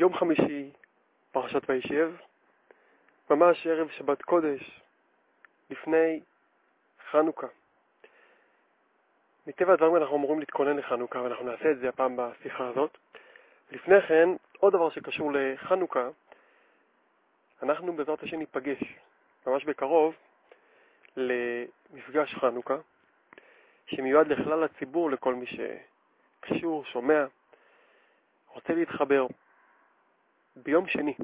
יום חמישי, פרשת וישב, ממש ערב שבת קודש, לפני חנוכה. מטבע הדברים אנחנו אמורים להתכונן לחנוכה, ואנחנו נעשה את זה הפעם בשיחה הזאת. לפני כן, עוד דבר שקשור לחנוכה, אנחנו בעזרת השם ניפגש ממש בקרוב למפגש חנוכה, שמיועד לכלל הציבור, לכל מי שקשור, שומע, רוצה להתחבר. ביום שני,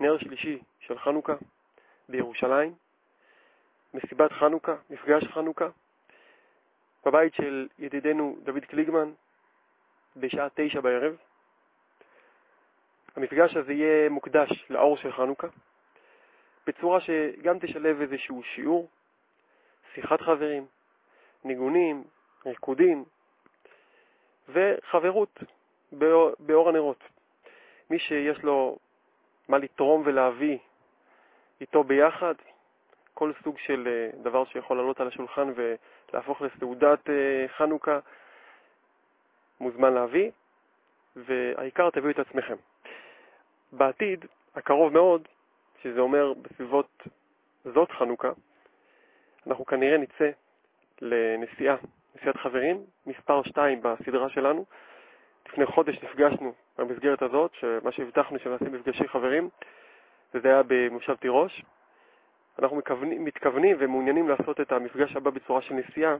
נר שלישי של חנוכה בירושלים, מסיבת חנוכה, מפגש חנוכה, בבית של ידידנו דוד קליגמן בשעה תשע בערב. המפגש הזה יהיה מוקדש לאור של חנוכה, בצורה שגם תשלב איזשהו שיעור, שיחת חברים, ניגונים, ריקודים וחברות באור, הנרות. מי שיש לו מה לתרום ולהביא איתו ביחד, כל סוג של אה, דבר שיכול לעלות על השולחן ולהפוך לסעודת אה, חנוכה, מוזמן להביא, והעיקר תביאו את עצמכם. בעתיד, הקרוב מאוד, שזה אומר בסביבות זאת חנוכה, אנחנו כנראה נצא לנסיעה, נסיעת חברים, מספר 2 בסדרה שלנו. לפני חודש נפגשנו במסגרת הזאת, שמה שהבטחנו שנעשה מפגשי חברים, וזה היה במושב תירוש. אנחנו מכוונים, מתכוונים ומעוניינים לעשות את המפגש הבא בצורה של נסיעה,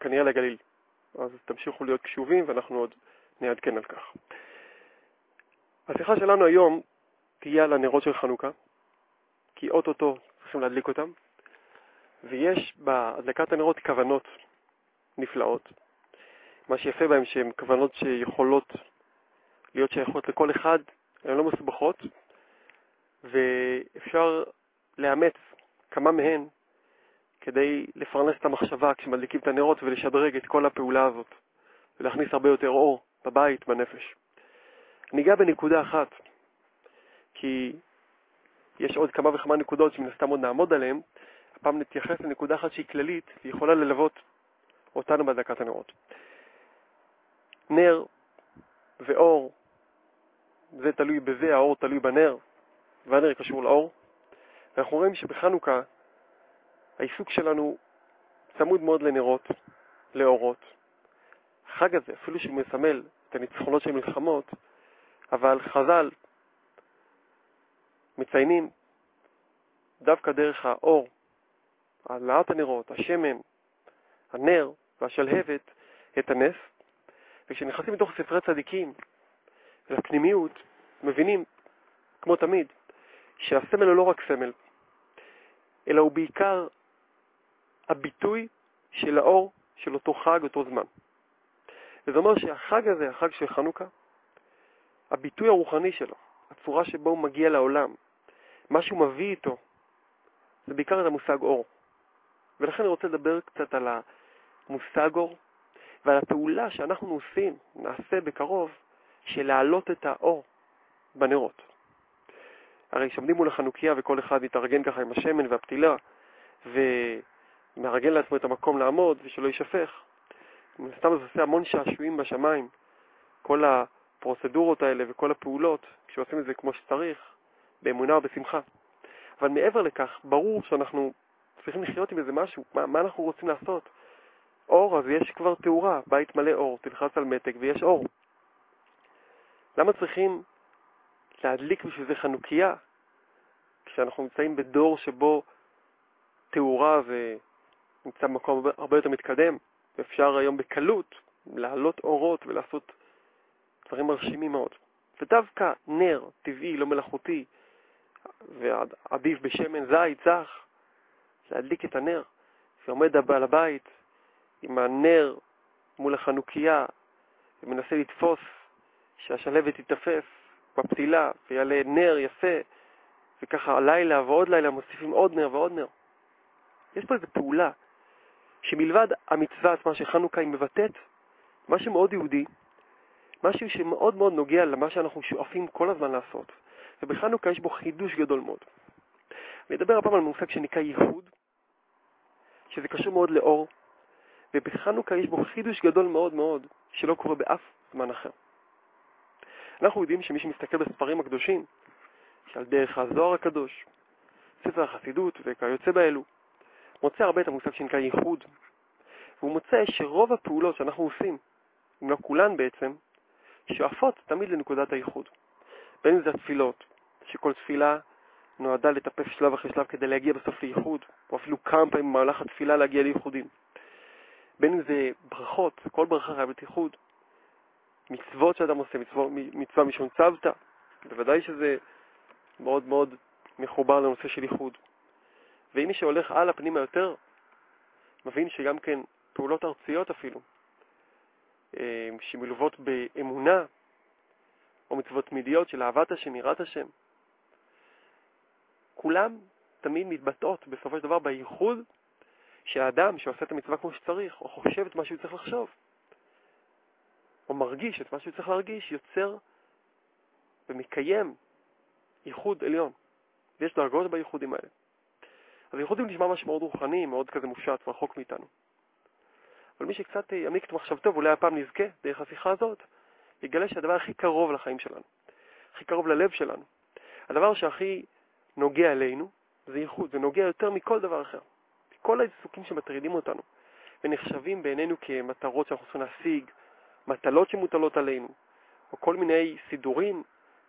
כנראה לגליל. אז תמשיכו להיות קשובים ואנחנו עוד נעדכן על כך. השיחה שלנו היום תהיה על הנרות של חנוכה, כי אוטוטו צריכים להדליק אותם, ויש בהדלקת הנרות כוונות נפלאות. מה שיפה בהם שהן כוונות שיכולות להיות שייכות לכל אחד, הן לא מסובכות, ואפשר לאמץ כמה מהן כדי לפרנס את המחשבה כשמדליקים את הנרות ולשדרג את כל הפעולה הזאת, ולהכניס הרבה יותר אור בבית, בנפש. אני אגע בנקודה אחת, כי יש עוד כמה וכמה נקודות שמן הסתם עוד נעמוד עליהן, הפעם נתייחס לנקודה אחת שהיא כללית והיא יכולה ללוות אותנו בהדלקת הנרות. נר ואור, זה תלוי בזה, האור תלוי בנר, והנר קשור לאור. ואנחנו רואים שבחנוכה העיסוק שלנו צמוד מאוד לנרות, לאורות. החג הזה, אפילו שהוא מסמל את הניצחונות של מלחמות, אבל חז"ל מציינים דווקא דרך האור, העלאת הנרות, השמן, הנר והשלהבת, את הנס, וכשנכנסים לתוך ספרי צדיקים, לפנימיות, מבינים, כמו תמיד, שהסמל הוא לא רק סמל, אלא הוא בעיקר הביטוי של האור של אותו חג, אותו זמן. וזה אומר שהחג הזה, החג של חנוכה, הביטוי הרוחני שלו, הצורה שבו הוא מגיע לעולם, מה שהוא מביא איתו, זה בעיקר את המושג אור. ולכן אני רוצה לדבר קצת על המושג אור ועל הפעולה שאנחנו עושים, נעשה בקרוב, של להעלות את האור בנרות. הרי שעומדים מול החנוכיה וכל אחד מתארגן ככה עם השמן והפתילה, ומארגן לעצמו את המקום לעמוד ושלא יישפך. מן הסתם זה עושה המון שעשועים בשמיים. כל הפרוצדורות האלה וכל הפעולות, כשעושים את זה כמו שצריך, באמונה ובשמחה. אבל מעבר לכך, ברור שאנחנו צריכים לחיות עם איזה משהו, מה, מה אנחנו רוצים לעשות? אור, אז יש כבר תאורה, בית מלא אור, תלחץ על מתג ויש אור. למה צריכים להדליק בשביל זה חנוכיה, כשאנחנו נמצאים בדור שבו תאורה ונמצא במקום הרבה יותר מתקדם, ואפשר היום בקלות להעלות אורות ולעשות דברים מרשימים מאוד. ודווקא נר טבעי, לא מלאכותי, ועדיף בשמן זית, זך, להדליק את הנר, שעומד על הבית עם הנר מול החנוכיה ומנסה לתפוס שהשלבת תתאפף בפתילה ויעלה נר יפה, וככה הלילה ועוד לילה מוסיפים עוד נר ועוד נר. יש פה איזו פעולה שמלבד המצווה עצמה של חנוכה היא מבטאת משהו מאוד יהודי, משהו שמאוד מאוד נוגע למה שאנחנו שואפים כל הזמן לעשות. ובחנוכה יש בו חידוש גדול מאוד. אני אדבר הפעם על מושג שנקרא ייחוד, שזה קשור מאוד לאור, ובחנוכה יש בו חידוש גדול מאוד מאוד, שלא קורה באף זמן אחר. אנחנו יודעים שמי שמסתכל בספרים הקדושים, שעל דרך הזוהר הקדוש, ספר החסידות וכיוצא באלו, מוצא הרבה את המושג שנקרא ייחוד, והוא מוצא שרוב הפעולות שאנחנו עושים, אם לא כולן בעצם, שואפות תמיד לנקודת הייחוד. בין אם זה התפילות, שכל תפילה נועדה לטפף שלב אחרי שלב כדי להגיע בסוף לייחוד, או אפילו כמה פעמים במהלך התפילה להגיע לייחודים. בין אם זה ברכות, כל ברכה חייבת ייחוד. מצוות שאדם עושה, מצווה, מצווה משון צוותא, בוודאי שזה מאוד מאוד מחובר לנושא של ייחוד. ואם מי שהולך הלאה פנימה יותר, מבין שגם כן פעולות ארציות אפילו, אה, שמלוות באמונה, או מצוות תמידיות של אהבת השם, יראת השם, כולם תמיד מתבטאות בסופו של דבר בייחוד שהאדם שעושה את המצווה כמו שצריך, או חושב את מה שהוא צריך לחשוב, או מרגיש את מה שהוא צריך להרגיש, יוצר ומקיים ייחוד עליון. ויש דרגות בייחודים האלה. אז ייחודים נשמע משהו מאוד רוחני, מאוד כזה מופשט ורחוק מאיתנו. אבל מי שקצת יעמיק את מחשבתו, ואולי הפעם נזכה דרך השיחה הזאת, יגלה שהדבר הכי קרוב לחיים שלנו, הכי קרוב ללב שלנו, הדבר שהכי נוגע אלינו, זה ייחוד, זה נוגע יותר מכל דבר אחר. כל העיסוקים שמטרידים אותנו ונחשבים בעינינו כמטרות שאנחנו צריכים להשיג, מטלות שמוטלות עלינו, או כל מיני סידורים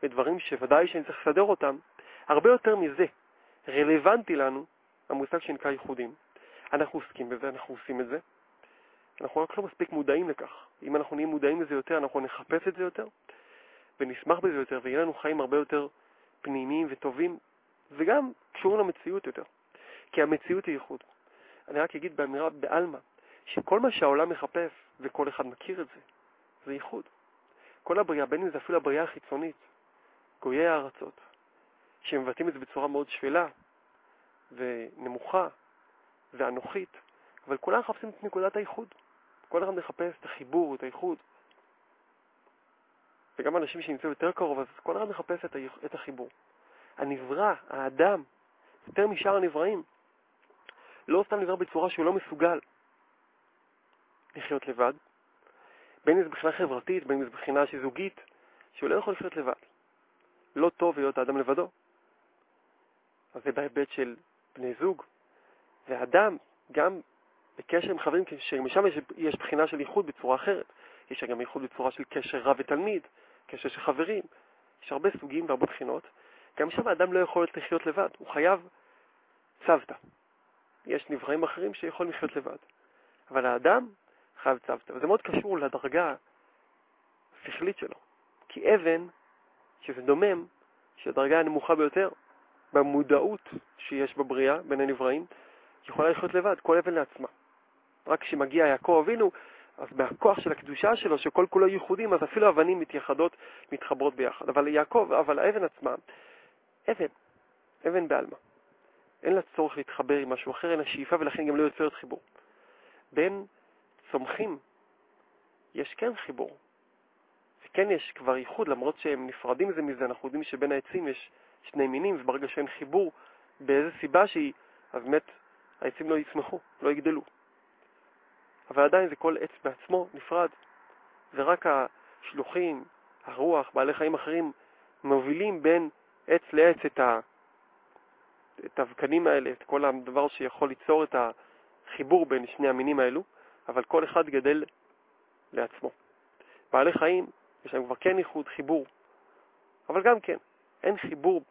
ודברים שוודאי שאני צריך לסדר אותם, הרבה יותר מזה רלוונטי לנו המושג שנקרא ייחודים. אנחנו עוסקים בזה, אנחנו עושים את זה, אנחנו רק לא מספיק מודעים לכך. אם אנחנו נהיה מודעים לזה יותר, אנחנו נחפש את זה יותר, ונשמח בזה יותר, ויהיה לנו חיים הרבה יותר פנימיים וטובים, וגם קשורים למציאות יותר. כי המציאות היא ייחוד. אני רק אגיד באמירה בעלמא, שכל מה שהעולם מחפש, וכל אחד מכיר את זה, זה ייחוד. כל הבריאה, בין אם זה אפילו הבריאה החיצונית, גויי הארצות, שמבטאים את זה בצורה מאוד שפלה ונמוכה ואנוכית, אבל כולם מחפשים את נקודת הייחוד. כל אחד מחפש את החיבור, את הייחוד. וגם אנשים שנמצאו יותר קרוב, אז כל אחד מחפש את, החיבור. הנברא, האדם, יותר משאר הנבראים, לא סתם נברא בצורה שהוא לא מסוגל לחיות לבד, בין אם זה מבחינה חברתית, בין אם זה מבחינה זוגית, שהוא לא יכול לחיות לבד. לא טוב להיות האדם לבדו. אז זה בהיבט של בני זוג. ואדם, גם בקשר עם חברים, שמשם יש, יש בחינה של איחוד בצורה אחרת. יש גם איחוד בצורה של קשר רב ותלמיד, קשר של חברים. יש הרבה סוגים והרבה בחינות. גם שם האדם לא יכול לחיות לבד, הוא חייב צוותא. יש נבראים אחרים שיכולים לחיות לבד. אבל האדם חייב צוותא, וזה מאוד קשור לדרגה השכלית שלו. כי אבן, שזה דומם, שהיא הדרגה הנמוכה ביותר, במודעות שיש בבריאה בין הנבראים, יכולה לחיות לבד, כל אבן לעצמה. רק כשמגיע יעקב אבינו, אז מהכוח של הקדושה שלו, שכל כולו ייחודים, אז אפילו אבנים מתייחדות, מתחברות ביחד. אבל יעקב, אבל האבן עצמה, אבן, אבן בעלמא. אין לה צורך להתחבר עם משהו אחר, אין לה שאיפה, ולכן גם לא יוצרת חיבור. בין צומחים יש כן חיבור. וכן יש כבר ייחוד, למרות שהם נפרדים זה מזה, אנחנו יודעים שבין העצים יש שני מינים, וברגע שאין חיבור, באיזה סיבה שהיא, אז באמת העצים לא יצמחו, לא יגדלו. אבל עדיין זה כל עץ בעצמו נפרד, ורק השלוחים, הרוח, בעלי חיים אחרים, מובילים בין עץ לעץ את, ה... את האבקנים האלה, את כל הדבר שיכול ליצור את החיבור בין שני המינים האלו, אבל כל אחד גדל לעצמו. בעלי חיים, יש להם כבר כן איחוד, חיבור, אבל גם כן, אין חיבור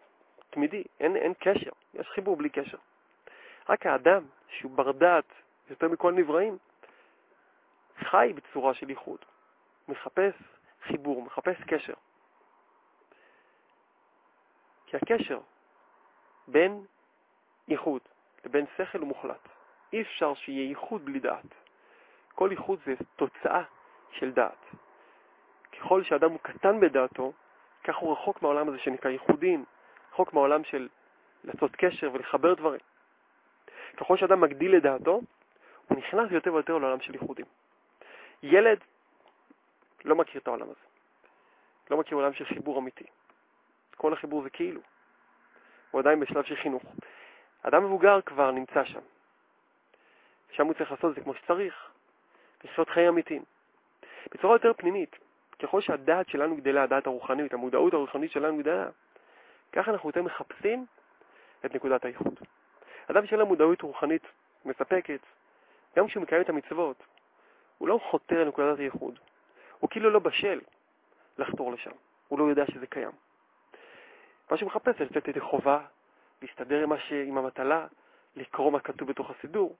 תמידי, אין, אין קשר, יש חיבור בלי קשר. רק האדם, שהוא בר דעת יותר מכל נבראים, חי בצורה של ייחוד, מחפש חיבור, מחפש קשר. כי הקשר בין ייחוד לבין שכל הוא מוחלט. אי אפשר שיהיה ייחוד בלי דעת. כל ייחוד זה תוצאה של דעת. ככל שאדם הוא קטן בדעתו, כך הוא רחוק מהעולם הזה שנקרא ייחודים, רחוק מהעולם של לעשות קשר ולחבר דברים. ככל שאדם מגדיל את דעתו, הוא נכנס יותר ויותר לעולם של ייחודים. ילד לא מכיר את העולם הזה. לא מכיר עולם של חיבור אמיתי. כל החיבור זה כאילו. הוא עדיין בשלב של חינוך. אדם מבוגר כבר נמצא שם. שם הוא צריך לעשות את זה כמו שצריך, לחיות חיים אמיתיים. בצורה יותר פנימית, ככל שהדעת שלנו גדלה, הדעת הרוחנית, המודעות הרוחנית שלנו גדלה, ככה אנחנו יותר מחפשים את נקודת הייחוד. אדם שאין לו מודעות רוחנית מספקת, גם כשהוא מקיים את המצוות, הוא לא חותר לנקודת הייחוד. הוא כאילו לא בשל לחתור לשם. הוא לא יודע שזה קיים. מה שהוא מחפש זה לצאת ידי חובה, להסתדר עם, ש... עם המטלה, לקרוא מה כתוב בתוך הסידור,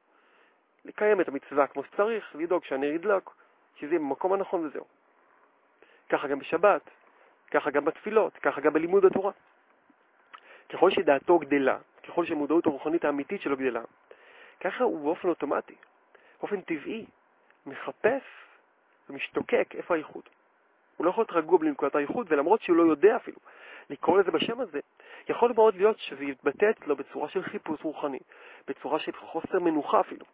לקיים את המצווה כמו שצריך, לדאוג שהנר ידלוק, שזה יהיה במקום הנכון וזהו. ככה גם בשבת, ככה גם בתפילות, ככה גם בלימוד התורה. ככל שדעתו גדלה, ככל שמודעות הרוחנית האמיתית שלו גדלה, ככה הוא באופן אוטומטי, באופן טבעי, מחפש ומשתוקק איפה הייחוד. הוא לא יכול להיות רגוע בלי נקודת הייחוד, ולמרות שהוא לא יודע אפילו לקרוא לזה בשם הזה, יכול מאוד להיות שזה יתבטא אצלו בצורה של חיפוש רוחני, בצורה של חוסר מנוחה אפילו.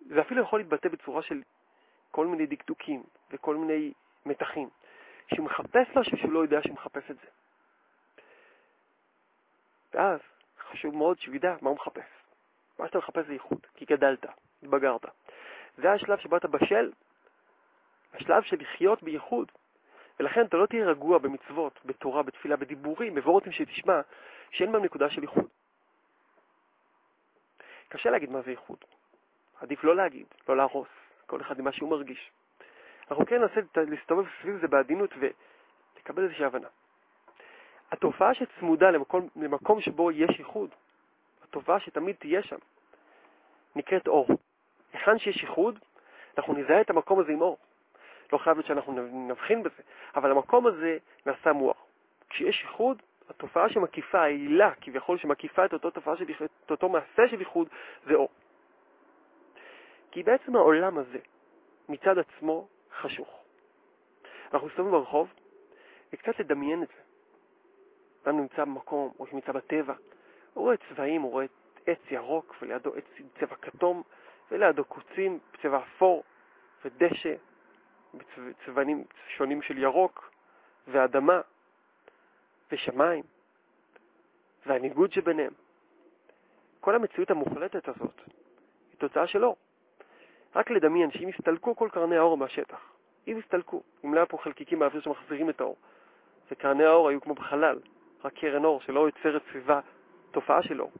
זה אפילו יכול להתבטא בצורה של כל מיני דקדוקים וכל מיני מתחים, שהוא מחפש משהו שהוא לא יודע שהוא מחפש את זה. ואז חשוב מאוד שהוא ידע מה הוא מחפש. מה שאתה מחפש זה ייחוד, כי גדלת, התבגרת. זה השלב שבו אתה בשל, השלב של לחיות בייחוד. ולכן אתה לא תהיה רגוע במצוות, בתורה, בתפילה, בדיבורים, בבורותים שתשמע, שאין בהם נקודה של ייחוד. קשה להגיד מה זה ייחוד. עדיף לא להגיד, לא להרוס, כל אחד עם מה שהוא מרגיש. אנחנו כן ננסה להסתובב סביב זה בעדינות ולקבל איזושהי הבנה. התופעה שצמודה למקום, למקום שבו יש ייחוד, התופעה שתמיד תהיה שם, נקראת אור. היכן שיש ייחוד, אנחנו נזהה את המקום הזה עם אור. לא חייב להיות שאנחנו נבחין בזה, אבל המקום הזה נעשה מואר. כשיש ייחוד, התופעה שמקיפה, העילה כביכול שמקיפה את אותו, תופעה של, את אותו מעשה של ייחוד, זה אור. כי בעצם העולם הזה, מצד עצמו, חשוך. אנחנו מסתובבים ברחוב, וקצת לדמיין את זה. אדם נמצא במקום, או שנמצא בטבע, הוא רואה צבעים, הוא רואה עץ ירוק, ולידו עץ צבע כתום, ולידו קוצים בצבע אפור, ודשא, בצבעים שונים של ירוק, ואדמה, ושמיים, והניגוד שביניהם. כל המציאות המוחלטת הזאת היא תוצאה של אור. רק לדמיין שאם יסתלקו כל קרני האור מהשטח, אם יסתלקו, אם לא היה פה חלקיקים באוויר שמחזירים את האור, וקרני האור היו כמו בחלל, רק קרן אור שלא יוצרת סביבה תופעה של אור.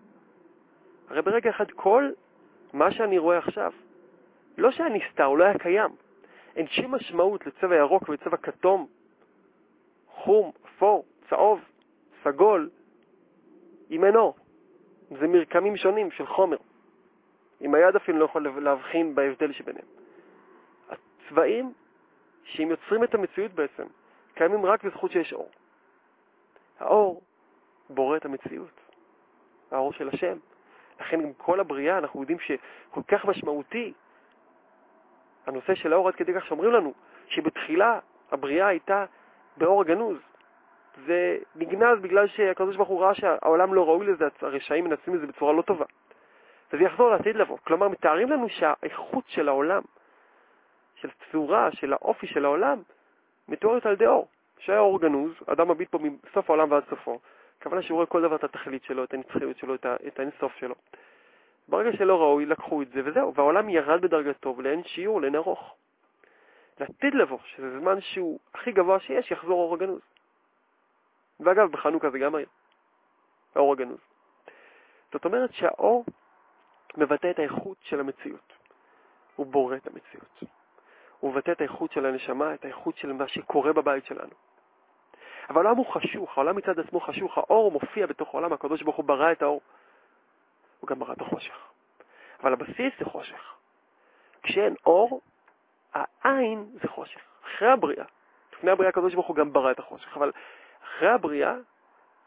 הרי ברגע אחד כל מה שאני רואה עכשיו, לא שהיה נסתר, הוא לא היה קיים. אין שום משמעות לצבע ירוק ולצבע כתום, חום, אפור, צהוב, סגול, אם אין אור. זה מרקמים שונים של חומר. עם היד אפילו לא יכול להבחין בהבדל שביניהם. הצבעים, שהם יוצרים את המציאות בעצם, קיימים רק בזכות שיש אור. האור בורא את המציאות, האור של השם. לכן עם כל הבריאה אנחנו יודעים שכל כך משמעותי הנושא של האור עד כדי כך שאומרים לנו שבתחילה הבריאה הייתה באור הגנוז. זה נגנז בגלל שהקדוש ברוך הוא ראה שהעולם לא ראוי לזה, הרשעים מנצלים את זה בצורה לא טובה. וזה יחזור לעתיד לבוא. כלומר, מתארים לנו שהאיכות של העולם, של צורה, של האופי של העולם, מתוארת על ידי אור. שהיה אור גנוז, אדם מביט פה מסוף העולם ועד סופו. הכוונה שהוא רואה כל דבר את התכלית שלו, את הנצחיות שלו, את האינסוף שלו. ברגע שלא ראוי, לקחו את זה וזהו, והעולם ירד בדרגתו לאין שיעור, לאין ארוך. לעתיד לבוא, שזה זמן שהוא הכי גבוה שיש, יחזור אור הגנוז. ואגב, בחנוכה זה גם היום, האור הגנוז. זאת אומרת שהאור מבטא את האיכות של המציאות. הוא בורא את המציאות. הוא מבטא את האיכות של הנשמה, את האיכות של מה שקורה בבית שלנו. אבל העולם הוא חשוך, העולם מצד עצמו חשוך, האור מופיע בתוך העולם, הקדוש ברוך הוא ברא את האור. הוא גם ברא את החושך. אבל הבסיס זה חושך. כשאין אור, העין זה חושך. אחרי הבריאה, לפני הבריאה הקדוש ברוך הוא גם ברא את החושך, אבל אחרי הבריאה,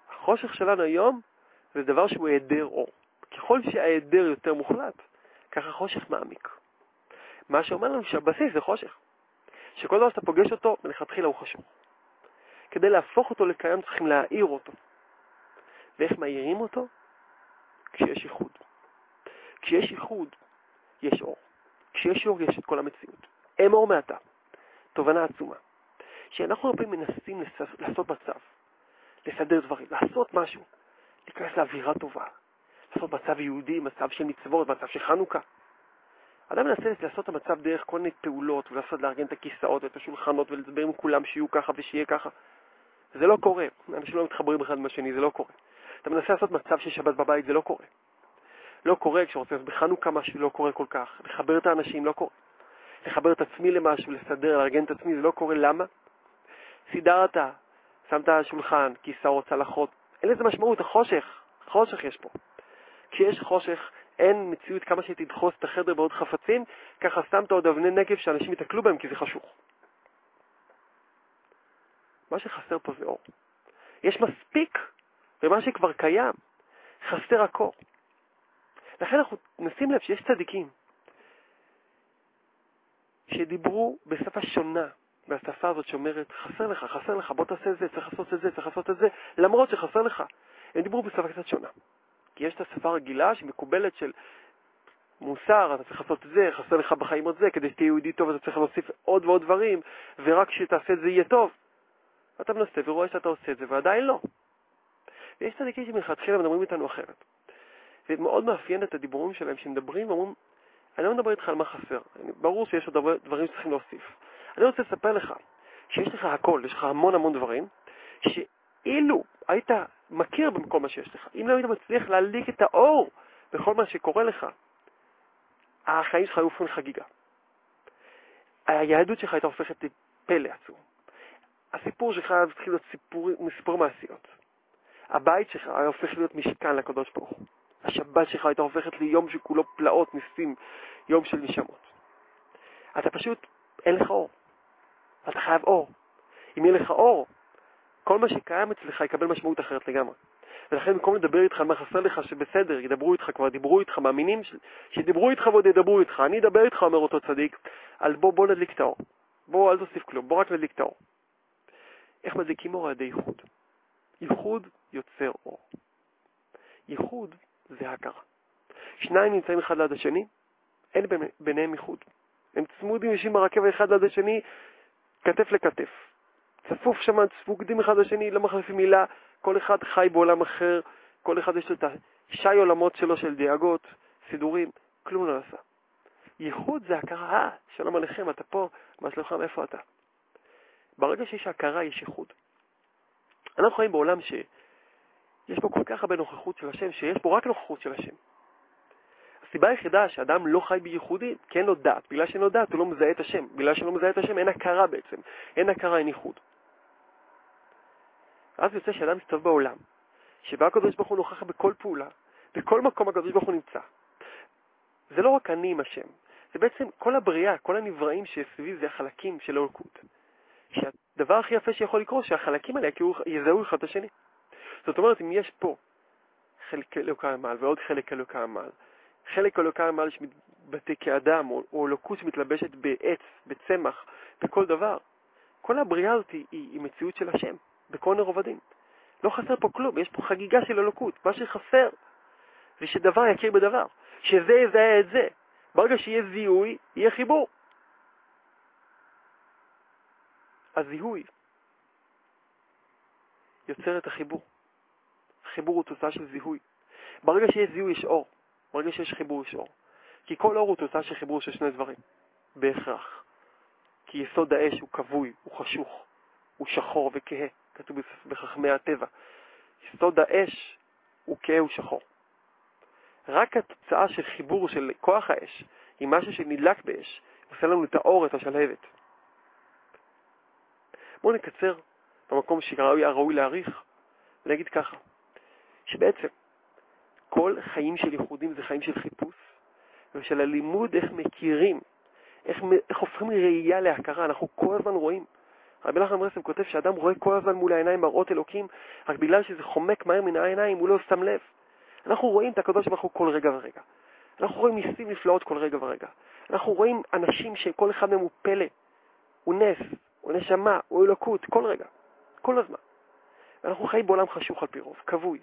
החושך שלנו היום זה דבר שהוא היעדר אור. ככל שההיעדר יותר מוחלט, ככה חושך מעמיק. מה שאומר לנו שהבסיס זה חושך. שכל דבר שאתה פוגש אותו, מלכתחילה הוא חשוך. כדי להפוך אותו לקיים צריכים להאיר אותו. ואיך מאירים אותו? כשיש ייחוד. כשיש ייחוד, יש אור. כשיש אור, יש את כל המציאות. אמור מעתה. תובנה עצומה. שאנחנו הרבה מנסים לעשות מצב, לסדר דברים, לעשות משהו, להיכנס לאווירה טובה, לעשות מצב יהודי, מצב של מצוות, מצב של חנוכה. אדם מנסה לעשות את המצב דרך כל מיני פעולות, ולעשות, לארגן את הכיסאות ואת השולחנות, ולדבר עם כולם שיהיו ככה ושיהיה ככה. זה לא קורה. אנשים לא מתחברים אחד עם השני, זה לא קורה. אתה מנסה לעשות מצב של שבת בבית, זה לא קורה. לא קורה כשרוצים לעשות בחנוכה משהו, לא קורה כל כך. לחבר את האנשים, לא קורה. לחבר את עצמי למשהו, לסדר, לארגן את עצמי, זה לא קורה. למה? סידרת, שמת על השולחן, כיסאות, צלחות, אין לזה משמעות, החושך, חושך יש פה. כשיש חושך, אין מציאות כמה שתדחוס את החדר בעוד חפצים, ככה שמת עוד אבני נגב שאנשים יתקלו בהם כי זה חשוך. מה שחסר פה זה אור. יש מספיק במה שכבר קיים, חסר הקור. לכן אנחנו נשים לב שיש צדיקים שדיברו בשפה שונה מהשפה הזאת שאומרת, חסר לך, חסר לך, בוא תעשה את זה, צריך לעשות את זה, צריך לעשות את זה, למרות שחסר לך. הם דיברו בשפה קצת שונה. כי יש את השפה הרגילה שמקובלת של מוסר, אתה צריך לעשות את זה, חסר לך בחיים עוד זה, כדי שתהיה יהודי טוב אתה צריך להוסיף עוד ועוד דברים, ורק כשתעשה את זה יהיה טוב. אתה מנסה ורואה שאתה עושה את זה, ועדיין לא. ויש צדיקים שמלכתחילה מדברים איתנו אחרת. זה מאוד מאפיין את הדיבורים שלהם, שמדברים ואומרים, אני לא מדבר איתך על מה חסר, ברור שיש עוד דברים שצריכים להוסיף. אני רוצה לספר לך שיש לך הכל, יש לך המון המון דברים, שאילו היית מכיר בכל מה שיש לך, אם לא היית מצליח להליק את האור בכל מה שקורה לך, החיים שלך היו הופכים לחגיגה. היהדות שלך הייתה הופכת לפלא עצום. הסיפור שלך היה צריך להיות סיפור מעשיות. הבית שלך היה הופך להיות משכן לקדוש ברוך הוא. השבת שלך הייתה הופכת ליום שכולו פלאות, ניסים, יום של נשמות. אתה פשוט, אין לך אור. אתה חייב אור. אם יהיה לך אור, כל מה שקיים אצלך יקבל משמעות אחרת לגמרי. ולכן במקום לדבר איתך על מה חסר לך, שבסדר, ידברו איתך, כבר דיברו איתך, מאמינים ש... שדיברו איתך ועוד ידברו איתך. אני אדבר איתך, אומר אותו צדיק, על בוא, בוא נדליק את האור. בוא, אל תוסיף כלום, בוא רק נדליק את האור. איך מדליקים אור על ידי ייחוד? ייחוד יוצר אור. ייחוד זה הכרה. שניים נמצאים אחד ליד השני, אין ביניהם ייחוד. הם צמודים יושבים ברכבת אחד ליד השני, כתף לכתף. צפוף שם, צפוקדים אחד לשני, לא מחליפים מילה, כל אחד חי בעולם אחר, כל אחד יש לו את השי עולמות שלו של דאגות, סידורים, כלום לא עשה. ייחוד זה הכרה, אה, שלום עליכם, אתה פה, מה שלומך, מאיפה אתה? ברגע שיש הכרה, יש ייחוד. אנחנו חיים בעולם שיש בו כל כך הרבה נוכחות של השם, שיש בו רק נוכחות של השם. הסיבה היחידה שאדם לא חי בייחודי, כי אין לו דעת. בגלל שאין לו דעת הוא לא מזהה את השם. בגלל שלא מזהה את השם אין הכרה בעצם. אין הכרה, אין ייחוד. ואז יוצא שאדם מסתובב בעולם, שבה הקדוש ברוך הוא נוכח בכל פעולה, בכל מקום הקדוש ברוך הוא נמצא. זה לא רק אני עם השם, זה בעצם כל הבריאה, כל הנבראים שסביבי זה החלקים של האלוקות. שהדבר הכי יפה שיכול לקרות, שהחלקים האלה יזהו אחד את השני. זאת אומרת, אם יש פה חלק אלוקי המעל ועוד חלק אלוקי המעל, חלק אלוקי המעל שמתבטא כאדם, או, או אלוקות שמתלבשת בעץ, בצמח, בכל דבר, כל הבריאה הזאת היא, היא מציאות של השם. בכל הרובדים. לא חסר פה כלום, יש פה חגיגה של אלוקות. מה שחסר זה שדבר יכיר בדבר, שזה יזהה את זה. ברגע שיהיה זיהוי, יהיה חיבור. הזיהוי יוצר את החיבור. החיבור הוא תוצאה של זיהוי. ברגע שיש זיהוי יש אור, ברגע שיש חיבור יש אור. כי כל אור הוא תוצאה של חיבור של שני דברים, בהכרח. כי יסוד האש הוא כבוי, הוא חשוך, הוא שחור וכהה. כתוב בחכמי הטבע. יסוד האש הוא כהה ושחור. רק התוצאה של חיבור של כוח האש עם משהו שנדלק באש עושה לנו את האור, את השלהבת. בואו נקצר במקום שראוי להעריך, ונגיד ככה, שבעצם כל חיים של ייחודים זה חיים של חיפוש ושל הלימוד איך מכירים, איך, איך הופכים ראייה להכרה. אנחנו כל הזמן רואים רבי נחמן ברסלב כותב שאדם רואה כל הזמן מול העיניים מראות אלוקים, רק בגלל שזה חומק מהר מן העיניים הוא לא שם לב. אנחנו רואים את הקדוש ברוך הוא כל רגע ורגע. אנחנו רואים ניסים נפלאות כל רגע ורגע. אנחנו רואים אנשים שכל אחד מהם הוא פלא, הוא נס, הוא נשמה, הוא אלוקות, כל רגע, כל הזמן. ואנחנו חיים בעולם חשוך על פי רוב, כבוי.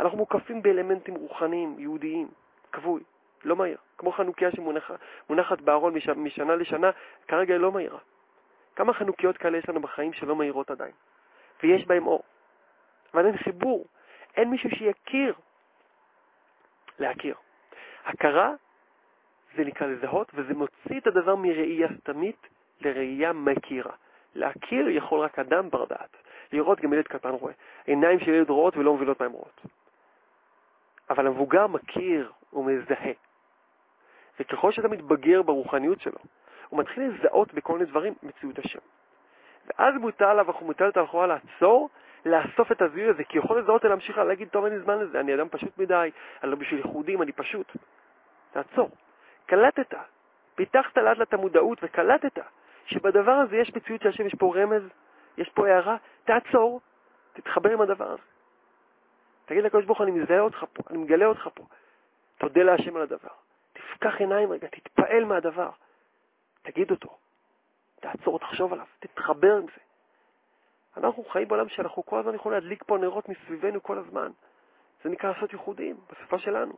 אנחנו מוקפים באלמנטים רוחניים, יהודיים, כבוי, לא מהיר. כמו חנוכיה שמונחת בארון משנה לשנה, כרגע היא לא מהירה. כמה חנוכיות כאלה יש לנו בחיים שלא מאירות עדיין, ויש בהם אור. אבל אין חיבור, אין מישהו שיכיר להכיר. הכרה זה נקרא לזהות, וזה מוציא את הדבר מראייה סתמית לראייה מכירה. להכיר יכול רק אדם בר דעת. לראות גם ילד קטן רואה. עיניים של ילד רואות ולא מבינות מה הן רואות. אבל המבוגר מכיר ומזהה. וככל שאתה מתבגר ברוחניות שלו, הוא מתחיל לזהות בכל מיני דברים מציאות השם. ואז מוטל עליו, מוטלת על חובה לעצור, לאסוף את הזיהוי הזה, כי יכול לזהות ולהמשיך להגיד, טוב, אין לי זמן לזה, אני אדם פשוט מדי, אני לא בשביל ייחודים, אני פשוט. תעצור. קלטת, פיתחת לאט לאט המודעות וקלטת שבדבר הזה יש מציאות של השם, יש פה רמז, יש פה הערה, תעצור, תתחבר עם הדבר הזה. תגיד לקדוש ברוך אני מזהה אותך פה, אני מגלה אותך פה. תודה להשם על הדבר. תפקח עיניים רגע, תתפעל מהדבר. תגיד אותו. תעצור, תחשוב עליו, תתחבר עם זה. אנחנו חיים בעולם שאנחנו כל הזמן יכולים להדליק פה נרות מסביבנו כל הזמן. זה נקרא לעשות ייחודים, בשפה שלנו.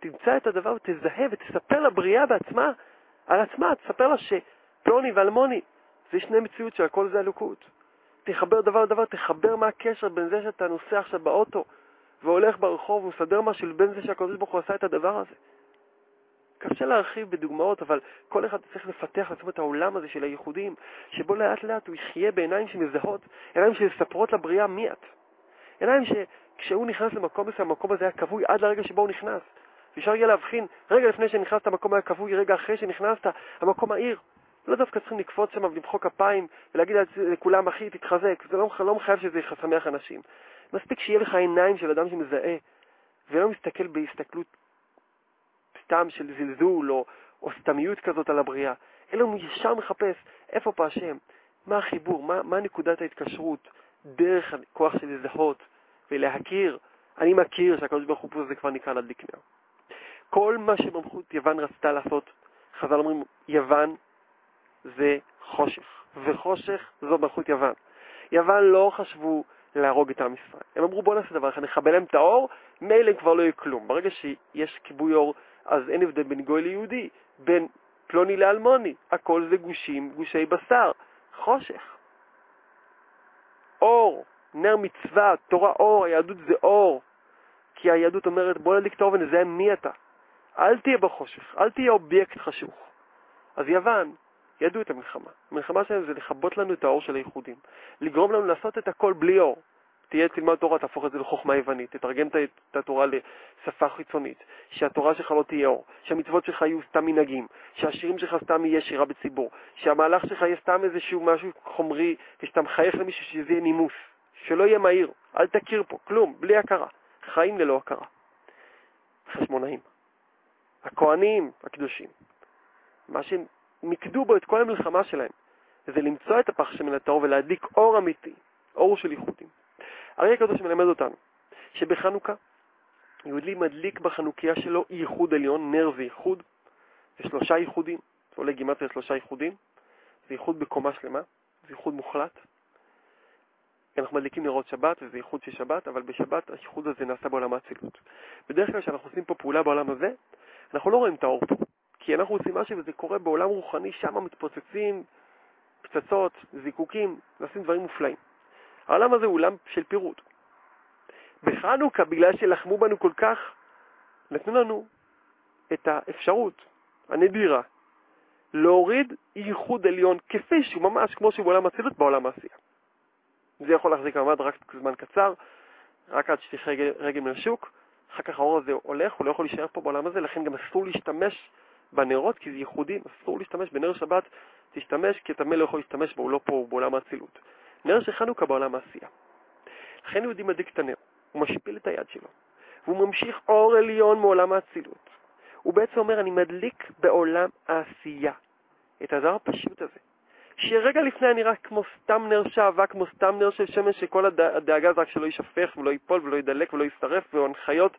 תמצא את הדבר ותזהה ותספר לבריאה בעצמה, על עצמה, תספר לה שפלוני ואלמוני זה שני מציאות שהכל זה אלוקות. תחבר דבר לדבר, תחבר מה הקשר בין זה שאתה נוסע עכשיו באוטו והולך ברחוב ומסדר משהו לבין זה שהקדוש ברוך הוא עשה את הדבר הזה. קשה להרחיב בדוגמאות, אבל כל אחד צריך לפתח לעצמו את העולם הזה של הייחודים, שבו לאט לאט הוא יחיה בעיניים שמזהות, עיניים שמספרות לבריאה מי את. עיניים שכשהוא נכנס למקום מסוים, המקום הזה היה כבוי עד לרגע שבו הוא נכנס. ואפשר יהיה להבחין, רגע לפני שנכנסת המקום היה כבוי, רגע אחרי שנכנסת, המקום העיר. לא דווקא צריכים לקפוץ שם ולמחוא כפיים ולהגיד לכולם, אחי, תתחזק. זה לא, לא מחייב שזה ישמח אנשים. מספיק שיהיה לך עיניים של אדם שמזהה, ולא מסתכל בהסתכלות סתם של זלזול או, או סתמיות כזאת על הבריאה, אלא הוא ישר מחפש איפה פה השם, מה החיבור, מה, מה נקודת ההתקשרות דרך הכוח של לזהות ולהכיר. אני מכיר שהקדוש ברוך הוא פה זה כבר נקרא להדליק נר. כל מה שמלכות יוון רצתה לעשות, חז"ל אומרים, יוון זה חושך, וחושך זו מלכות יוון. יוון לא חשבו להרוג את עם ישראל. הם אמרו בוא נעשה דבר אחד, נכבה להם את האור, מילא כבר לא יהיה כלום. ברגע שיש כיבוי אור, אז אין הבדל בין גוי ליהודי, בין פלוני לאלמוני, הכל זה גושים, גושי בשר, חושך. אור, נר מצווה, תורה אור, היהדות זה אור. כי היהדות אומרת בוא נדליק את האור ונזהה מי אתה. אל תהיה בחושך, אל תהיה אובייקט חשוך. אז יוון, ידעו את המלחמה. המלחמה שלהם זה לכבות לנו את האור של הייחודים. לגרום לנו לעשות את הכל בלי אור. תהיה, תלמד תורה, תהפוך את זה לחוכמה יוונית, תתרגם את התורה לשפה חיצונית, שהתורה שלך לא תהיה אור, שהמצוות שלך יהיו סתם מנהגים, שהשירים שלך סתם יהיה שירה בציבור, שהמהלך שלך יהיה סתם איזשהו משהו חומרי, ושאתה מחייך למישהו שזה יהיה נימוס, שלא יהיה מהיר, אל תכיר פה, כלום, בלי הכרה. חיים ללא הכרה. חשמונאים. הכהנים הקדושים. מה שהם מיקדו בו את כל המלחמה שלהם, זה למצוא את הפח שמן הטהור ולהדליק אור אמיתי, אור של ייחודים. הרי הקדוש מלמד אותנו שבחנוכה יהודי מדליק בחנוכיה שלו ייחוד עליון, נר זה זה שלושה ייחודים, זה עולה גימטריה שלושה ייחודים, זה ייחוד בקומה שלמה, זה ייחוד מוחלט. אנחנו מדליקים נרות שבת, וזה ייחוד של שבת, אבל בשבת הייחוד הזה נעשה בעולם האצילות. בדרך כלל כשאנחנו עושים פה פעולה בעולם הזה, אנחנו לא רואים את האור פה. כי אנחנו עושים משהו וזה קורה בעולם רוחני, שם מתפוצצים פצצות, זיקוקים, נעשים דברים מופלאים. העולם הזה הוא עולם של פירוט. בחנוכה, בגלל שלחמו בנו כל כך, נתנו לנו את האפשרות הנדירה להוריד ייחוד עליון כפי שהוא ממש כמו שהוא בעולם הצילות בעולם העשייה. זה יכול להחזיק מעמד רק זמן קצר, רק עד שתלך רגל, רגל מן השוק, אחר כך האור הזה הולך, הוא לא יכול להישאר פה בעולם הזה, לכן גם אסור להשתמש בנרות, כי זה ייחודי, אסור להשתמש בנר שבת, תשתמש, כי אתה מלא יכול להשתמש בו, הוא לא פה, הוא בעולם האצילות. נר של חנוכה בעולם העשייה. לכן יהודי מדליק את הנר, הוא משפיל את היד שלו, והוא ממשיך אור עליון מעולם האצילות. הוא בעצם אומר, אני מדליק בעולם העשייה את הדבר הפשוט הזה, שרגע לפני היה נראה כמו סתם נר שעבה, כמו סתם נר של שמש, שכל הדאגה זה רק שלא יישפך ולא ייפול ולא יידלק ולא יישרף, והנחיות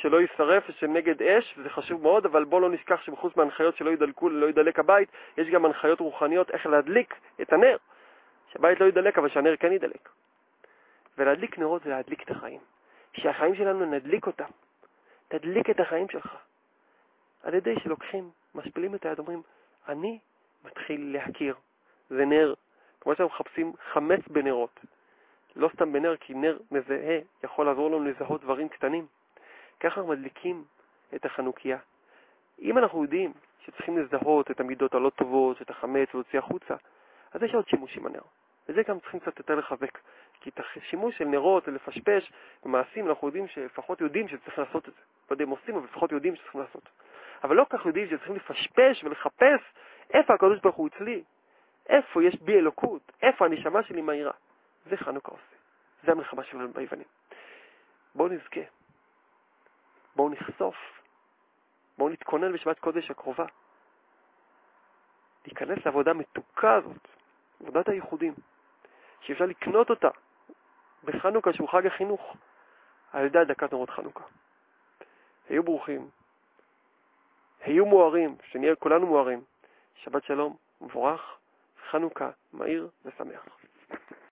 שלא יישרף ושנגד אש, וזה חשוב מאוד, אבל בואו לא נשכח שבחוץ מההנחיות שלא ידלקו, לא ידלק הבית, יש גם הנחיות רוחניות איך להדליק את הנר. שהבית לא ידלק, אבל שהנר כן ידלק. ולהדליק נרות זה להדליק את החיים. שהחיים שלנו נדליק אותם. תדליק את החיים שלך. על ידי שלוקחים, משפילים את היד, אומרים, אני מתחיל להכיר. זה נר. כמו שאנחנו מחפשים חמץ בנרות. לא סתם בנר, כי נר מזהה יכול לעזור לנו לזהות דברים קטנים. ככה מדליקים את החנוכיה. אם אנחנו יודעים שצריכים לזהות את המידות הלא טובות, את החמץ ולהוציא החוצה, אז יש עוד שימוש עם הנר. וזה גם צריכים קצת יותר לחזק. כי את השימוש של נרות ולפשפש במעשים, אנחנו יודעים שלפחות יודעים שצריכים לעשות את זה. לא יודע אם עושים, אבל לפחות יודעים שצריכים לעשות. אבל לא כך יודעים שצריכים לפשפש ולחפש איפה הקדוש ברוך הוא אצלי, איפה יש בי אלוקות, איפה הנשמה שלי מהירה. זה חנוכה עושה. זה המלחמה שלנו ביוונים. בואו נזכה. בואו נחשוף. בואו נתכונן בשבת קודש הקרובה. להיכנס לעבודה המתוקה הזאת, עבודת הייחודים, שאפשר לקנות אותה בחנוכה, שהוא חג החינוך, על ידי הדקת נורות חנוכה. היו ברוכים, היו מוארים, שנהיה כולנו מוארים. שבת שלום, מבורך, חנוכה, מהיר ושמח.